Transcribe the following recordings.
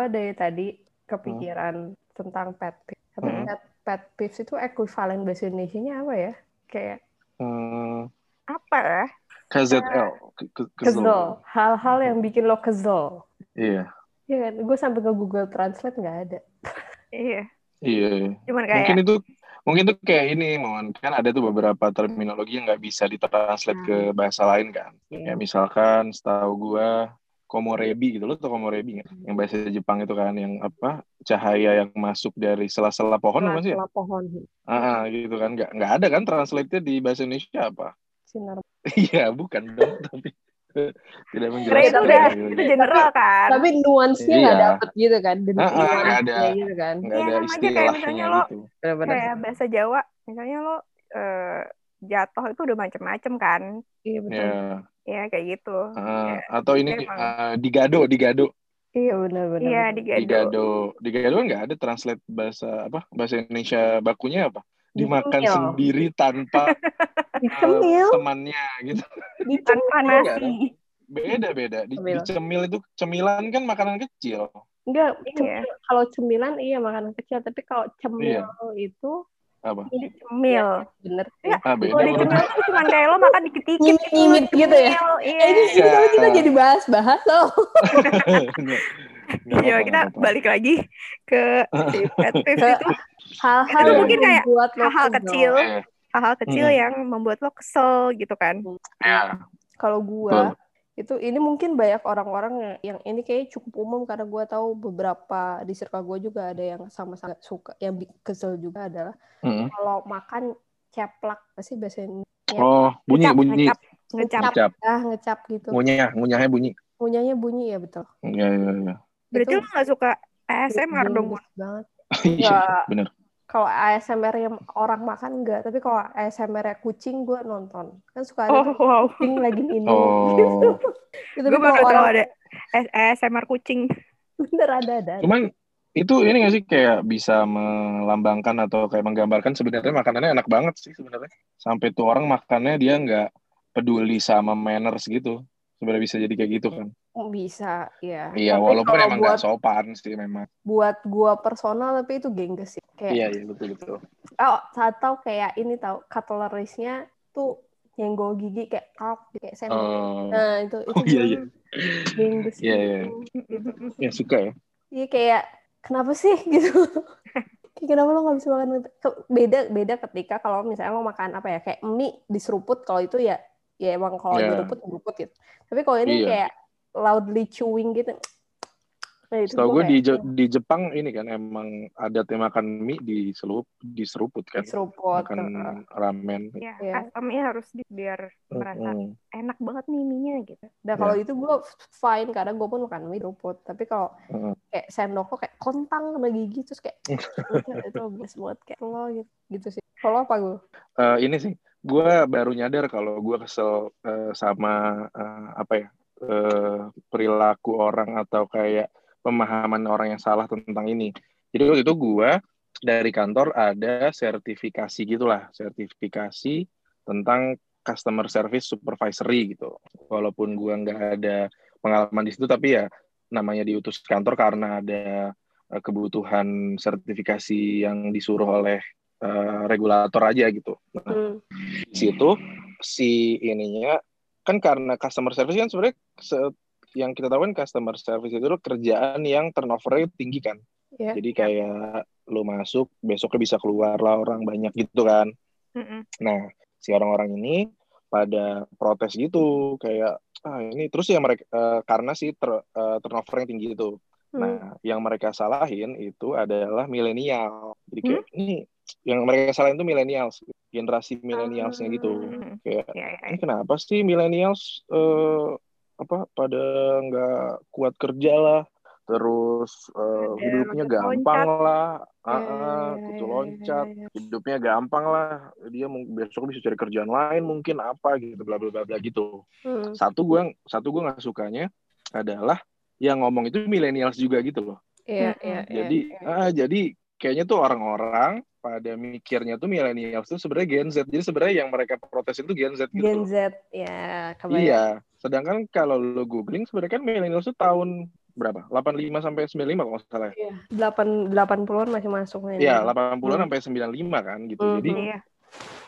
gue dari tadi kepikiran tentang pet peeve. Tapi Hmm. pet, pet peeves itu ekuivalen bahasa Indonesia-nya apa ya? Kayak Hmm, Apa ya? KZL. Ke- ke- kesel. Hal-hal yang bikin lo kesel. Iya. Iya kan? Gue sampai ke Google Translate nggak ada. Iya. Iya. Cuman kayak Mungkin itu mungkin itu kayak ini, Mon. Kan ada tuh beberapa terminologi yang nggak bisa ditranslate ke bahasa lain kan. Iya. Kayak misalkan setahu gua komorebi gitu. Lo tau komorebi nggak? Yang bahasa Jepang itu kan yang apa? Cahaya yang masuk dari sela-sela pohon apa sih ya? Pohon Ah, ah, gitu kan. Nggak nggak ada kan translate-nya di bahasa Indonesia apa? sinar. Iya, bukan dong, tapi tidak menjelaskan. itu udah gitu. itu general kan. Tapi nuansnya nggak Iya. dapet gitu kan? Dan Ah, ah, nggak ada. gitu kan? nggak Iya, ada kayak istilahnya misalnya lo- gitu. Benar-benar. Kayak bahasa Jawa, misalnya lo eh, jatuh itu udah macem-macem kan. Iya betul. Ya. Ya kayak gitu. Ah, Kayak- atau ini emang. ah, digado, digado, Iya benar-benar. Iya, digado. digado, digado kan nggak ada translate bahasa apa? Bahasa Indonesia bakunya apa? Dimakan Dicemil. sendiri tanpa Dicemil. temannya gitu. Tanpa nasi. Beda beda. Di, Cemil. dicemil itu cemilan kan makanan kecil. Enggak, Iya. kalau cemilan iya makanan kecil, tapi kalau cemil Iya. itu Apa? Cemil. bener Ya, Ah, beda Kalau di cemil tuh cuma kayak lo makan dikit-dikit gitu. Nyimit gitu ya? Iya. Eh, ini sih Iya. tapi kita jadi bahas-bahas loh. Nggak- nggak Iya, kita balik lagi ke pet itu Hal-hal Itu mungkin kayak lo hal-hal kecil. Eh, hal-hal kecil Hmm. yang membuat lo kesel gitu kan. ya. Kalau gua itu ini mungkin banyak orang-orang yang, ini kayak cukup umum karena gua tahu beberapa di circle gua juga ada yang sama-sama suka yang kesel juga adalah Mm. kalau makan ceplak pasti biasanya Oh, bunyi Ngecap, bunyi. ngecap, ngecap. Ngecap. ah ngecap gitu. Ngunyah, ngunyahnya bunyi. Punyanya bunyi ya betul. Iya, iya, iya. Berarti Itu lo gak suka ASMR dong, banget. Iya, bener. Kalau ASMR yang orang makan enggak, tapi kalau ASMR -nya kucing gue nonton. Kan suka ada Oh, wow. kucing lagi minum Oh. gitu. Gitu, Gue baru tahu orang ada ASMR kucing. bener ada ada. Cuman itu ini gak sih kayak bisa melambangkan atau kayak menggambarkan sebenarnya makanannya enak banget sih sebenarnya. Sampai tuh orang makannya dia nggak peduli sama manners gitu. Sebenarnya bisa jadi kayak gitu kan. Bisa, ya. Iya, Tapi walaupun emang buat nggak sopan sih memang. buat gua personal tapi itu gengges sih. Kayak Iya, iya betul betul. oh, atau kayak ini tahu cutleries-nya tuh nyenggol gigi kayak kalk kayak sendok. Oh, Nah, itu itu Oh, iya, iya. gengges Iya, iya. gitu. ya suka ya. Iya kayak kenapa sih gitu? Kenapa lo nggak bisa makan beda beda ketika kalau misalnya lo makan apa ya kayak mie diseruput kalau itu ya ya emang kalau Iya. diruput diruput gitu. Tapi kalau ini Iya. kayak loudly chewing gitu. Nah, itu Setahu gua gue di, Je- di Jepang ini kan emang adatnya makan mie di selup diseruput kan. diseruput. Makan heeh. ramen. Ya, Iya. asamnya harus di, biar merasa Mm-mm. enak banget nih mie-nya gitu. Nah kalau itu gue fine karena gue pun makan mie seruput. Tapi kalau Heeh. kayak sendok lo kayak kontang kena gigi terus kayak itu bagus banget kayak lo gitu, gitu sih. Kalau apa gue? Eh, ini sih, gue baru nyadar kalau gue kesel eh, sama eh, apa ya eh, perilaku orang atau kayak pemahaman orang yang salah tentang ini. Jadi waktu itu gue dari kantor ada sertifikasi gitulah, sertifikasi tentang customer service supervisory gitu. Walaupun gue nggak ada pengalaman di situ, tapi ya namanya diutus kantor karena ada eh, kebutuhan sertifikasi yang disuruh oleh eh, regulator aja gitu. Nah, Hmm. di situ si ininya kan karena customer service kan sebenarnya se- yang kita tahu kan customer service itu kerjaan yang turnover tinggi kan. Ya. Jadi kayak lu masuk besoknya bisa keluar lah orang banyak gitu kan. Mm-mm. Nah, si orang-orang ini pada protes gitu kayak ah ini terus ya mereka eh, karena si ter- eh, turnover yang tinggi itu. Hmm. Nah, yang mereka salahin itu adalah milenial. Jadi kayak ini yang mereka salahin itu millennials, generasi milenialsnya gitu. Hmm. Kayak Ya, ya, ini kenapa sih millennials eh, apa pada nggak kuat kerja lah, terus eh, Ada hidupnya gampang lah, ah, Ya, ah, ya, kutu ya, loncat, ya, ya. hidupnya gampang lah, dia besok bisa cari kerjaan lain mungkin apa gitu, bla bla bla bla gitu. Hmm. Satu gua satu gua nggak sukanya adalah yang ngomong itu millennials juga gitu loh. Iya, Mm-mm. iya, iya, Jadi iya. ah jadi kayaknya tuh orang-orang pada mikirnya tuh millennials tuh sebenarnya Gen Z. Jadi sebenarnya yang mereka protes itu Gen Z gitu. Gen. Z, ya kebayang. Iya. Sedangkan kalau lo googling sebenarnya kan millennials tuh tahun berapa? 85 sampai 95 kalau nggak salah. ya. Iya. Delapan delapan puluhan masih masuk nih. Iya, 80-an Hmm. sampai 95 kan gitu. Hmm. Jadi Iya.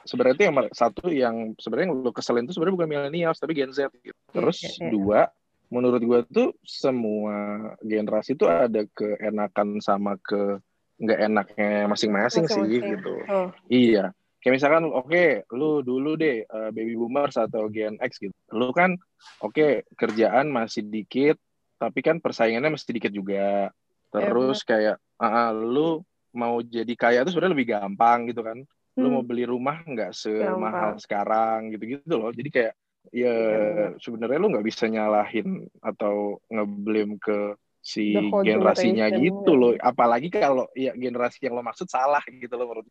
sebenarnya itu yang satu yang sebenarnya yang lu keselin itu sebenarnya bukan milenial tapi Gen Z gitu. Terus iya, iya. dua, menurut gua tuh semua generasi tuh ada keenakan sama ke nggak enaknya masing-masing sih Masing-masing. gitu. Oh, Iya. Kayak misalkan, oke, lu dulu deh uh, baby boomers atau Gen X gitu. Lu kan, oke, kerjaan masih dikit, tapi kan persaingannya masih dikit juga. Terus kayak, ah, ah, lu mau jadi kaya tuh sebenarnya lebih gampang gitu kan. Lu Hmm. mau beli rumah nggak semahal sekarang gitu-gitu loh. Jadi kayak, ya Iya, sebenarnya lu nggak bisa nyalahin atau ngeblame ke si generasinya generation, gitu ya. loh. Apalagi kalau ya generasi yang lo maksud salah gitu loh menurut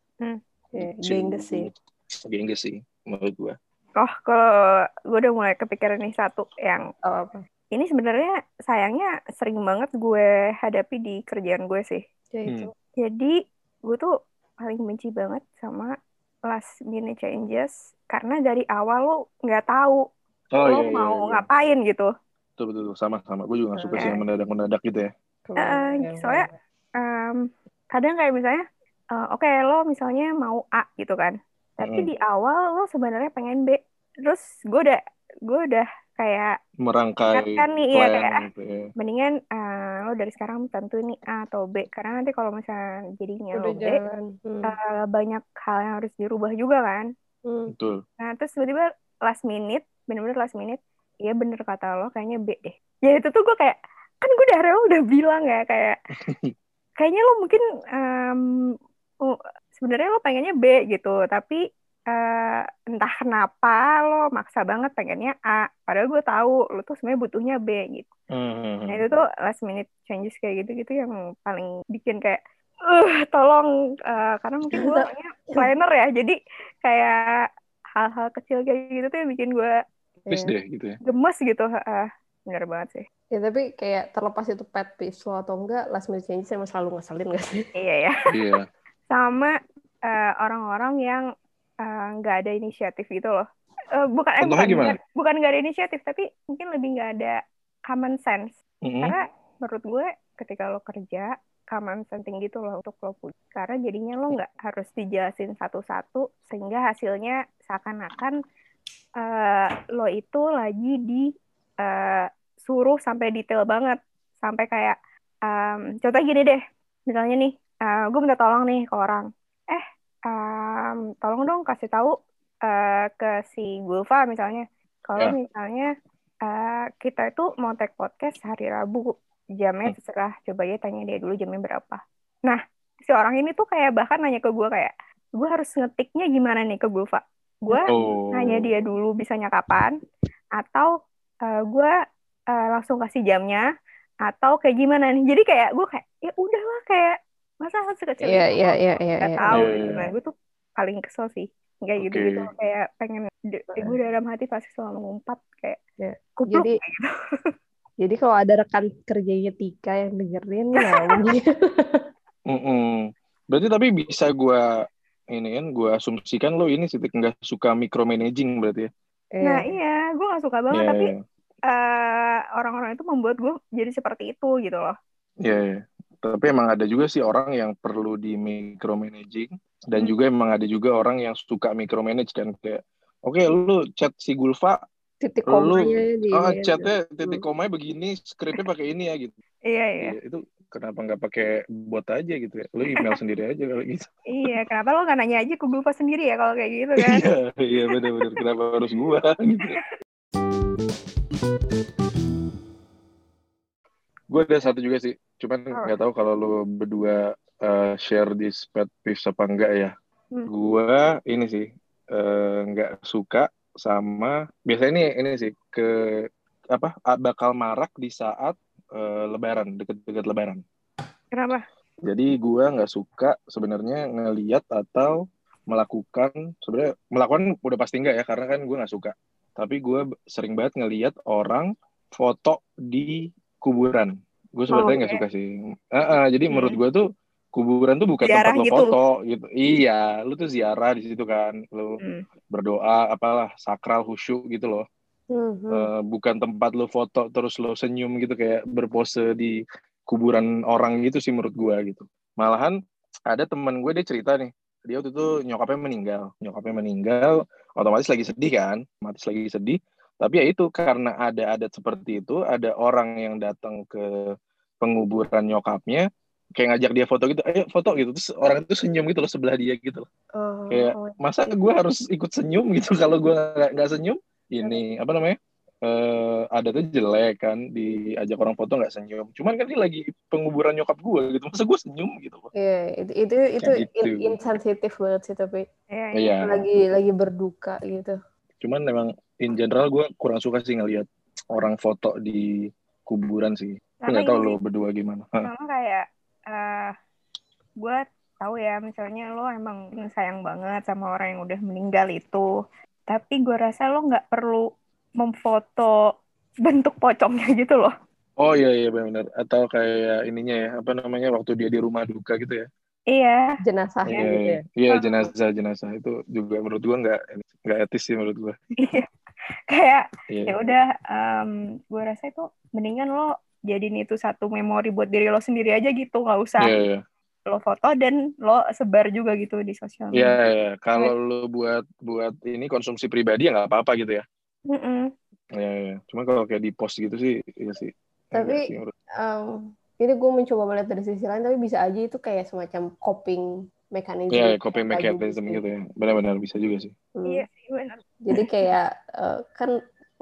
iya, Gitu. gengges sih. Gengges sih menurut gua. Oh, kalau gue udah mulai kepikiran nih satu yang Oh, apa? ini sebenarnya sayangnya sering banget gue hadapi di kerjaan gue sih. Ya Hmm. Jadi gue tuh paling benci banget sama last minute changes karena dari awal lo nggak tahu Oh lo mau ngapain gitu. Betul, betul. Sama, sama. Gue juga gak suka sih yang mendadak-mendadak gitu ya. Eh, Iya, soalnya Em, kadang kayak misalnya, eh, oke lo misalnya mau A gitu kan, tapi Mm-mm. di awal lo sebenarnya pengen B, terus gue udah gue udah kayak Merangkai ingatkan nih ya kayak ah, gitu ya. mendingan eh, lo dari sekarang tentuin nih A atau B karena nanti kalau misalnya jadinya udah lo B jalan. Hmm. eh, banyak hal yang harus dirubah juga kan. Hmm. Betul. Nah terus tiba-tiba last minute, bener-bener last minute, iya bener kata lo kayaknya B deh. Ya itu tuh gue kayak kan gue dari awal udah bilang ya kayak kayaknya lo mungkin oh, sebenarnya lo pengennya B gitu tapi eh, entah kenapa lo maksa banget pengennya A padahal gue tahu lo tuh sebenarnya butuhnya B gitu Hmm. nah itu tuh last minute changes kayak gitu-gitu yang paling bikin kayak eh tolong eh, karena mungkin gue orangnya planner ya jadi kayak hal-hal kecil kayak gitu tuh yang bikin gue Please Iya. deh gitu ya. gemes gitu ah bener banget sih Ya tapi kayak terlepas itu pet peeve lo atau enggak, last minute changes emang selalu ngeselin gak sih? iya ya Iya. sama eh, orang-orang yang eh, nggak ada inisiatif gitu loh. Eh, bukan eh, bukan gimana? nggak- bukan nggak ada inisiatif tapi mungkin lebih nggak ada common sense. Mm-mm. Karena menurut gue ketika lo kerja common sense gitu loh untuk lo punya. Karena jadinya lo nggak harus dijelasin satu-satu sehingga hasilnya seakan-akan eh, lo itu lagi di eh, suruh sampai detail banget. Sampai kayak em, contoh gini deh. Misalnya nih gue minta tolong nih ke orang. Eh em, tolong dong kasih tahu eh, ke si Gulfa misalnya. Kalau Ya. misalnya eh, kita itu mau take podcast hari Rabu jamnya Hmm. terserah. Coba ya tanya dia dulu jamnya berapa. Nah si orang ini tuh kayak bahkan nanya ke gue kayak gue harus ngetiknya gimana nih ke Gulfa gue Oh. nanya dia dulu bisanya kapan atau eh, gue eh, langsung kasih jamnya atau kayak gimana nih jadi kayak gue kayak ya udahlah kayak masa hal sekecil Iya, itu iya, iya, iya. nggak iya. tahu Iya, gitu iya. nah gue tuh paling kesel sih kayak Oke. gitu gitu kayak pengen gue dalam hati pasti selalu mengumpat kayak Iya. kupluk Jadi jadi kalau ada rekan kerjanya Tika yang dengerin ya mungkin. Mm-mm. Berarti tapi bisa gua ini kan gua asumsikan lo ini sih nggak suka micromanaging berarti ya. nah Iya. iya gue gak suka banget Iya, tapi iya. eh, orang-orang itu membuat gue jadi seperti itu gitu loh Iya, iya. Tapi emang ada juga sih orang yang perlu di micromanaging dan Hmm. juga emang ada juga orang yang suka micromanage kan kayak oke lu chat si Gulfa Titik Lu- komanya di oh chatnya titik komanya begini skripnya pakai ini ya gitu iya iya Iya, itu kenapa nggak pakai bot aja gitu ya? Lu email sendiri aja kalau gitu. Iya kenapa lo gak nanya aja ke Gulfa sendiri ya kalau kayak gitu kan? Iya iya benar-benar kenapa harus gua gitu? Gue ada satu juga sih cuman nggak tahu kalau lu berdua uh, share di pet peeves apa enggak ya. Hmm. gua ini sih uh, nggak suka sama biasanya ini ini sih ke apa bakal marak di saat uh, lebaran deket-deket lebaran kenapa jadi gua nggak suka sebenarnya ngeliat atau melakukan sebenarnya melakukan udah pasti enggak ya karena kan gue nggak suka tapi gue sering banget ngeliat orang foto di kuburan gue sebenarnya nggak oke. suka sih Ah, ah, jadi Hmm. menurut gue tuh kuburan tuh bukan Ziarah tempat lo gitu. foto gitu iya lu tuh ziarah di situ kan lu Hmm. berdoa apalah sakral khusyuk gitu loh Mhm. Eh, bukan tempat lo foto terus lo senyum gitu kayak berpose di kuburan orang gitu sih menurut gua gitu. Malahan ada teman gue dia cerita nih dia waktu itu nyokapnya meninggal. Nyokapnya meninggal otomatis lagi sedih kan otomatis lagi sedih. Tapi ya itu karena ada adat seperti itu ada orang yang datang ke penguburan nyokapnya kayak ngajak dia foto gitu ayo foto gitu. Terus orang itu senyum gitu loh sebelah dia gitu loh. Oh, kayak oh, masa gue harus ikut senyum gitu kalau gue nggak senyum ini apa namanya eh ada tuh jelek kan diajak orang foto nggak senyum. Cuman kan ini lagi penguburan nyokap gue gitu. Masa gue senyum gitu? Iya, itu itu itu Kayak gitu. in- insensitif banget sih tapi Iya, iya. lagi lagi berduka gitu. cuman memang in general gue kurang suka sih ngelihat orang foto di kuburan sih. Nggak tahu lo berdua gimana. Sama kayak eh gue tahu ya misalnya lo emang sayang banget sama orang yang udah meninggal itu tapi gue rasa lo nggak perlu memfoto bentuk pocongnya gitu loh. Oh iya iya benar. Atau kayak ininya ya apa namanya waktu dia di rumah duka gitu ya? Iya. Jenazahnya iya gitu iya. ya. Iya, jenazah jenazah. Itu juga menurut gue nggak nggak etis sih menurut gue Iya. kayak iya. ya udah gue rasa itu mendingan lo jadiin itu satu memori buat diri lo sendiri aja gitu nggak usah iya iya lo foto dan lo sebar juga gitu di sosial Iya, media iya. kalau lu buat buat ini konsumsi pribadi ya nggak apa-apa gitu ya. Iya, iya. Cuma kalau kayak di post gitu sih, iya sih. Tapi- Enggak sih, Em, ini gue mencoba melihat dari sisi lain tapi bisa aja itu kayak semacam coping mechanism. Iya, coping Tadi mechanism sih. gitu ya. Benar-benar bisa juga sih. Hmm. iya sih benar Jadi kayak eh, kan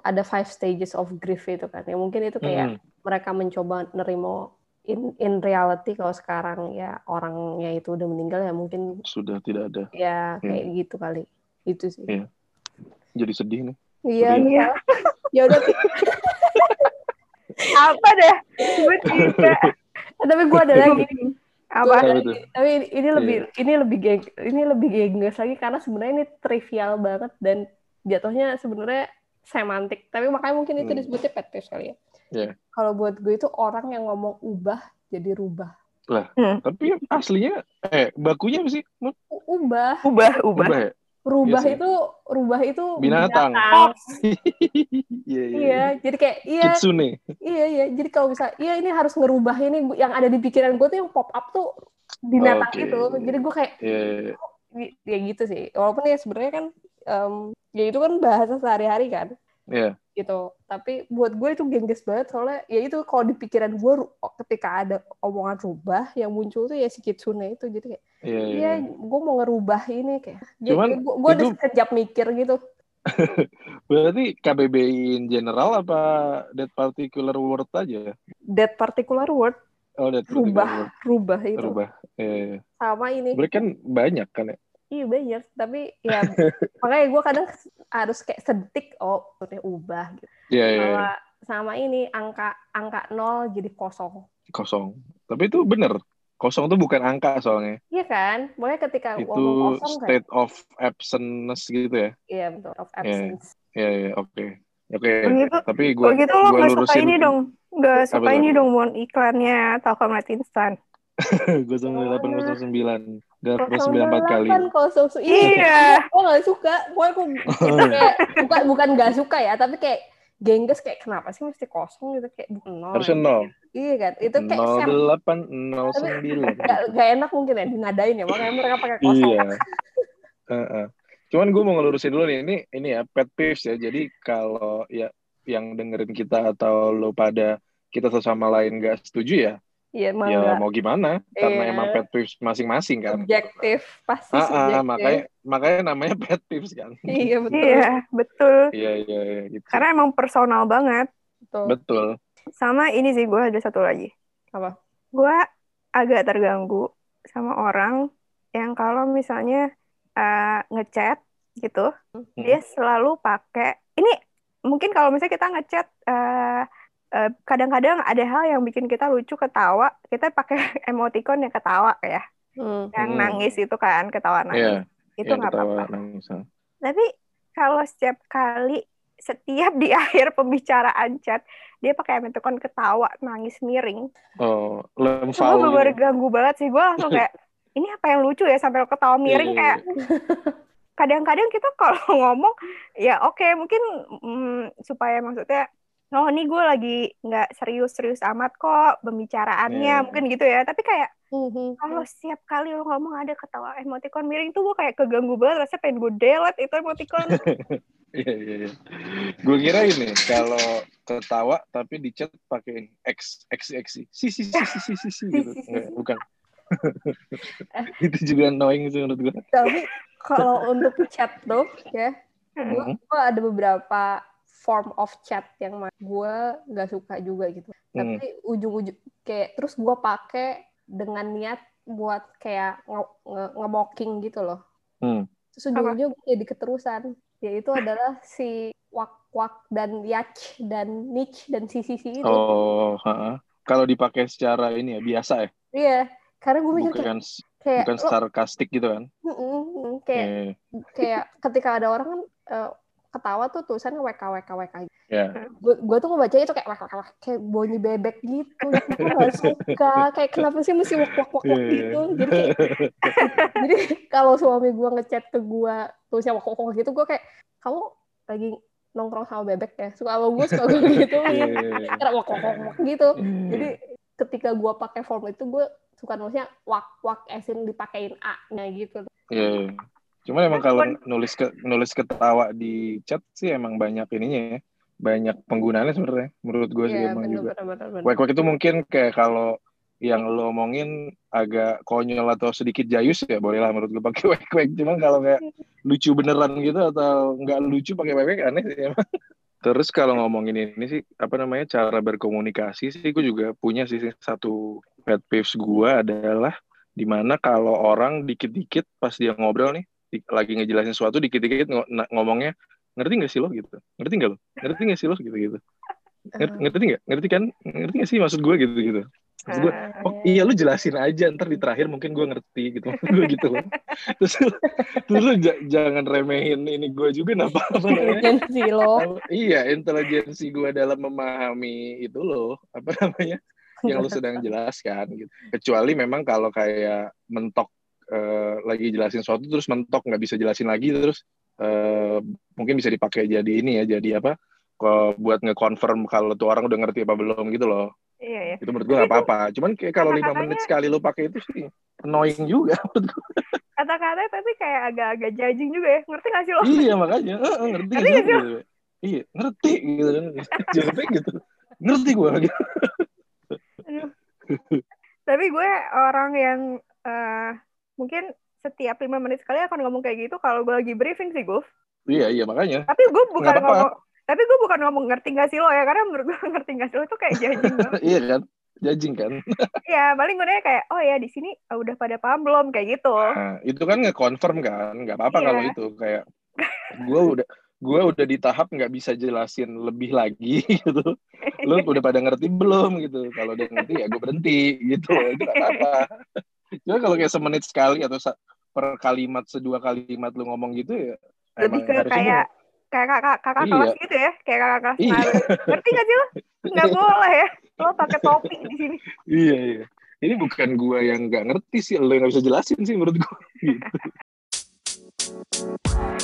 ada five stages of grief itu kan. Ya mungkin itu kayak Mhm. mereka mencoba nerimo in in reality kalau sekarang ya orangnya itu udah meninggal ya mungkin Sudah tidak ada. ya kayak gitu kali. Itu sih. Iya. Jadi sedih nih. Iya. Iya. iya. Ya udah apa dah tiba-tiba tapi gue ada lagi. apa tuh? Tapi ini lebih Iya. ini lebih geng, ini lebih gengges lagi karena sebenarnya ini trivial banget dan jatuhnya sebenarnya semantik. Tapi makanya mungkin itu Hmm. disebutnya pet peeve kali ya. Iya. Kalau buat gue itu orang yang ngomong ubah jadi rubah. Tapi aslinya, eh, bakunya apa sih? Ubah, ubah ubah Ubah ya? rubah Iya sih. itu rubah itu Binatang. Iya, iya. Iya, jadi kayak iya Kitsune. iya iya. Jadi kalau bisa iya ini harus ngerubah ini yang ada di pikiran gue tuh yang pop up tuh binatang Oke. itu. Jadi gue kayak Iya, iya. ya gitu sih. Walaupun ya sebenarnya kan em, ya itu kan bahasa sehari-hari kan Iya. gitu. Tapi buat gue itu gengges banget soalnya ya itu kalau di pikiran gue ketika ada omongan rubah yang muncul tuh ya si Kitsune itu. Jadi kayak Iya, iya. iya gue mau ngerubah ini kayak. Cuman gue, gue ada itu- sekejap mikir gitu. Berarti KBBI in general apa that particular word aja? That particular word Oh, that particular rubah word. rubah itu Rubah. Iya. sama ini. Berarti kan banyak kan ya? Iya banyak, tapi ya makanya gue kadang harus kayak sedetik oh maksudnya ubah gitu. Iya, iya, iya. Sama sama ini angka angka nol jadi kosong. Kosong. Tapi itu bener. Kosong tuh bukan angka soalnya. Iya kan? Makanya ketika Itu ngomong kosong kan, state of absence gitu ya. iya betul of absence. Iya, iya, oke. Oke. Tapi gua gitu lo nggak suka ini dong Apa suka ini dong mon iklannya Telkomnet instan 0809 894 kali. Iya. Gue gak suka. Gue aku kayak bukan bukan gak suka ya, tapi kayak gengges kayak kenapa sih mesti kosong gitu kayak bukan nol. Harusnya nol. Iya kan? Itu kayak sem 0809. gak, gak enak mungkin ya dinadain ya makanya mereka pakai kosong. Iya. Heeh. Cuman gue mau ngelurusin dulu nih, ini ini ya pet peeves ya. Jadi kalau ya yang dengerin kita atau lo pada kita sesama lain gak setuju ya, Iya, emang ya mau gimana? Karena Iya. emang pet peeves masing-masing kan. subjektif pasti Ah, ah, makanya makanya namanya pet peeves kan. Iya betul. iya betul Iya iya iya gitu. karena emang personal banget betul. Betul. sama ini sih gue ada satu lagi Apa? gue agak terganggu sama orang yang kalau misalnya eh, ngechat gitu Hmm. dia selalu pakai ini mungkin kalau misalnya kita ngechat eh, kadang-kadang ada hal yang bikin kita lucu ketawa kita pakai emoticon yang ketawa ya Hmm. yang Hmm. nangis itu kan ketawa nangis Iya. itu Yang nggak ketawa apa-apa nangis. tapi kalau setiap kali setiap di akhir pembicaraan chat dia pakai emoticon ketawa nangis miring Oh, gue lemfau bener gitu. ganggu banget sih gue langsung kayak ini apa yang lucu ya sampai lo ketawa miring Iya, kayak kadang-kadang kita kalau ngomong ya oke okay, mungkin mm, supaya maksudnya oh ini gue lagi nggak serius-serius amat kok pembicaraannya yeah. mungkin gitu ya tapi kayak mm-hmm. kalau setiap kali lo ngomong ada ketawa emoticon miring tuh gue kayak keganggu banget rasanya pengen gue delete itu emoticon Iya iya iya. Gue kira ini kalau ketawa tapi di chat pakai X X X si si si si si si, si gitu. Enggak, bukan. itu juga annoying sih menurut gue. Tapi kalau untuk chat tuh ya, gue, gue ada beberapa form of chat yang gue nggak suka juga gitu. Hmm. Tapi ujung-ujung kayak terus gue pakai dengan niat buat kayak nge-mocking nge gitu loh. Hmm. Terus ujung-ujung jadi keterusan. Yaitu adalah si wak-wak dan yach dan niche dan si si si itu. Oh, ha kalau dipakai secara ini ya biasa ya? Iya, karena gue mikir bukan, kayak bukan sarkastik gitu kan? Mm -mm, kayak yeah. kayak ketika ada orang kan uh, ketawa tuh tulisannya WK WK WK. Yeah. Gue tuh ngebaca itu kayak WK WK kayak bunyi bebek gitu. Gue gak suka. Kayak kenapa sih mesti wak wak wak, wak yeah. gitu. Jadi kayak, jadi kalau suami gue ngechat ke gue tulisnya wak wak wak gitu, gue kayak kamu lagi nongkrong sama bebek ya. Suka sama gue suka gue gitu. Yeah. Kayak wak wak wak gitu. Jadi ketika gue pakai form itu gue suka nulisnya wak wak esin dipakein a-nya gitu. Iya. Yeah. Cuma emang kalau nulis ke nulis ketawa di chat sih emang banyak ininya ya. Banyak penggunaannya sebenarnya menurut gue yeah, sih iya, emang bener, juga. Wek-wek itu mungkin kayak kalau yang lo omongin agak konyol atau sedikit jayus ya bolehlah menurut gue pakai wek-wek. Cuma kalau kayak lucu beneran gitu atau nggak lucu pakai wek-wek aneh sih emang. Terus kalau ngomongin ini sih apa namanya cara berkomunikasi sih gue juga punya sih satu pet peeves gue adalah di mana kalau orang dikit-dikit pas dia ngobrol nih lagi ngejelasin sesuatu dikit-dikit ngomongnya ngerti gak sih lo? gitu. Ngerti gak lo? Ngerti gak sih lo? gitu gitu. Ngerti, ngerti gak ngerti kan? Ngerti gak sih maksud gue? gitu gitu. Maksud gue ah, oh iya. iya lu jelasin aja ntar di terakhir mungkin gue ngerti gitu. Gue gitu loh terus terus lu jangan remehin ini gue juga napa apa lo. Iya intelijensi gue dalam memahami itu lo apa namanya yang lu sedang jelaskan gitu. Kecuali memang kalau kayak mentok uh, lagi jelasin sesuatu terus mentok nggak bisa jelasin lagi terus uh, mungkin bisa dipakai jadi ini ya jadi apa buat ngekonfirm kalau tuh orang udah ngerti apa belum gitu loh. Iya, iya. itu menurut gue gak apa-apa. Cuman kayak kalau lima menit sekali lo pakai itu sih annoying juga menurut gue kata-kata tapi kayak agak-agak judging juga ya. Ngerti gak sih lo? Iya makanya. Uh, ngerti, ngerti gak sih gitu. iya ngerti gitu jawabnya gitu. Ngerti gue gitu tapi gue orang yang uh, mungkin setiap lima menit sekali akan ngomong kayak gitu kalau gue lagi briefing sih gue iya iya makanya. Tapi gue bukan ngomong tapi gue bukan ngomong ngerti gak sih lo ya karena menurut gue ngerti gak sih lo itu kayak banget. Iya kan? Judging kan? Iya paling gue nanya kayak oh ya di sini oh, udah pada paham belum? kayak gitu. Nah, itu kan nge-confirm kan? Nggak apa-apa iya. kalau itu kayak gue udah gue udah di tahap nggak bisa jelasin lebih lagi gitu. Lo udah pada ngerti belum gitu? Kalau udah ngerti ya gue berhenti gitu. Itu gak apa-apa Cuma kalau kayak semenit sekali atau per kalimat sedua kalimat lu ngomong gitu ya lebih ke kayak kayak kakak kakak iya. kelas gitu ya kayak kakak kelas iya. ngerti gak sih lo nggak boleh ya lo pakai topi di sini iya iya ini bukan gua yang nggak ngerti sih lo yang nggak bisa jelasin sih menurut gua gitu.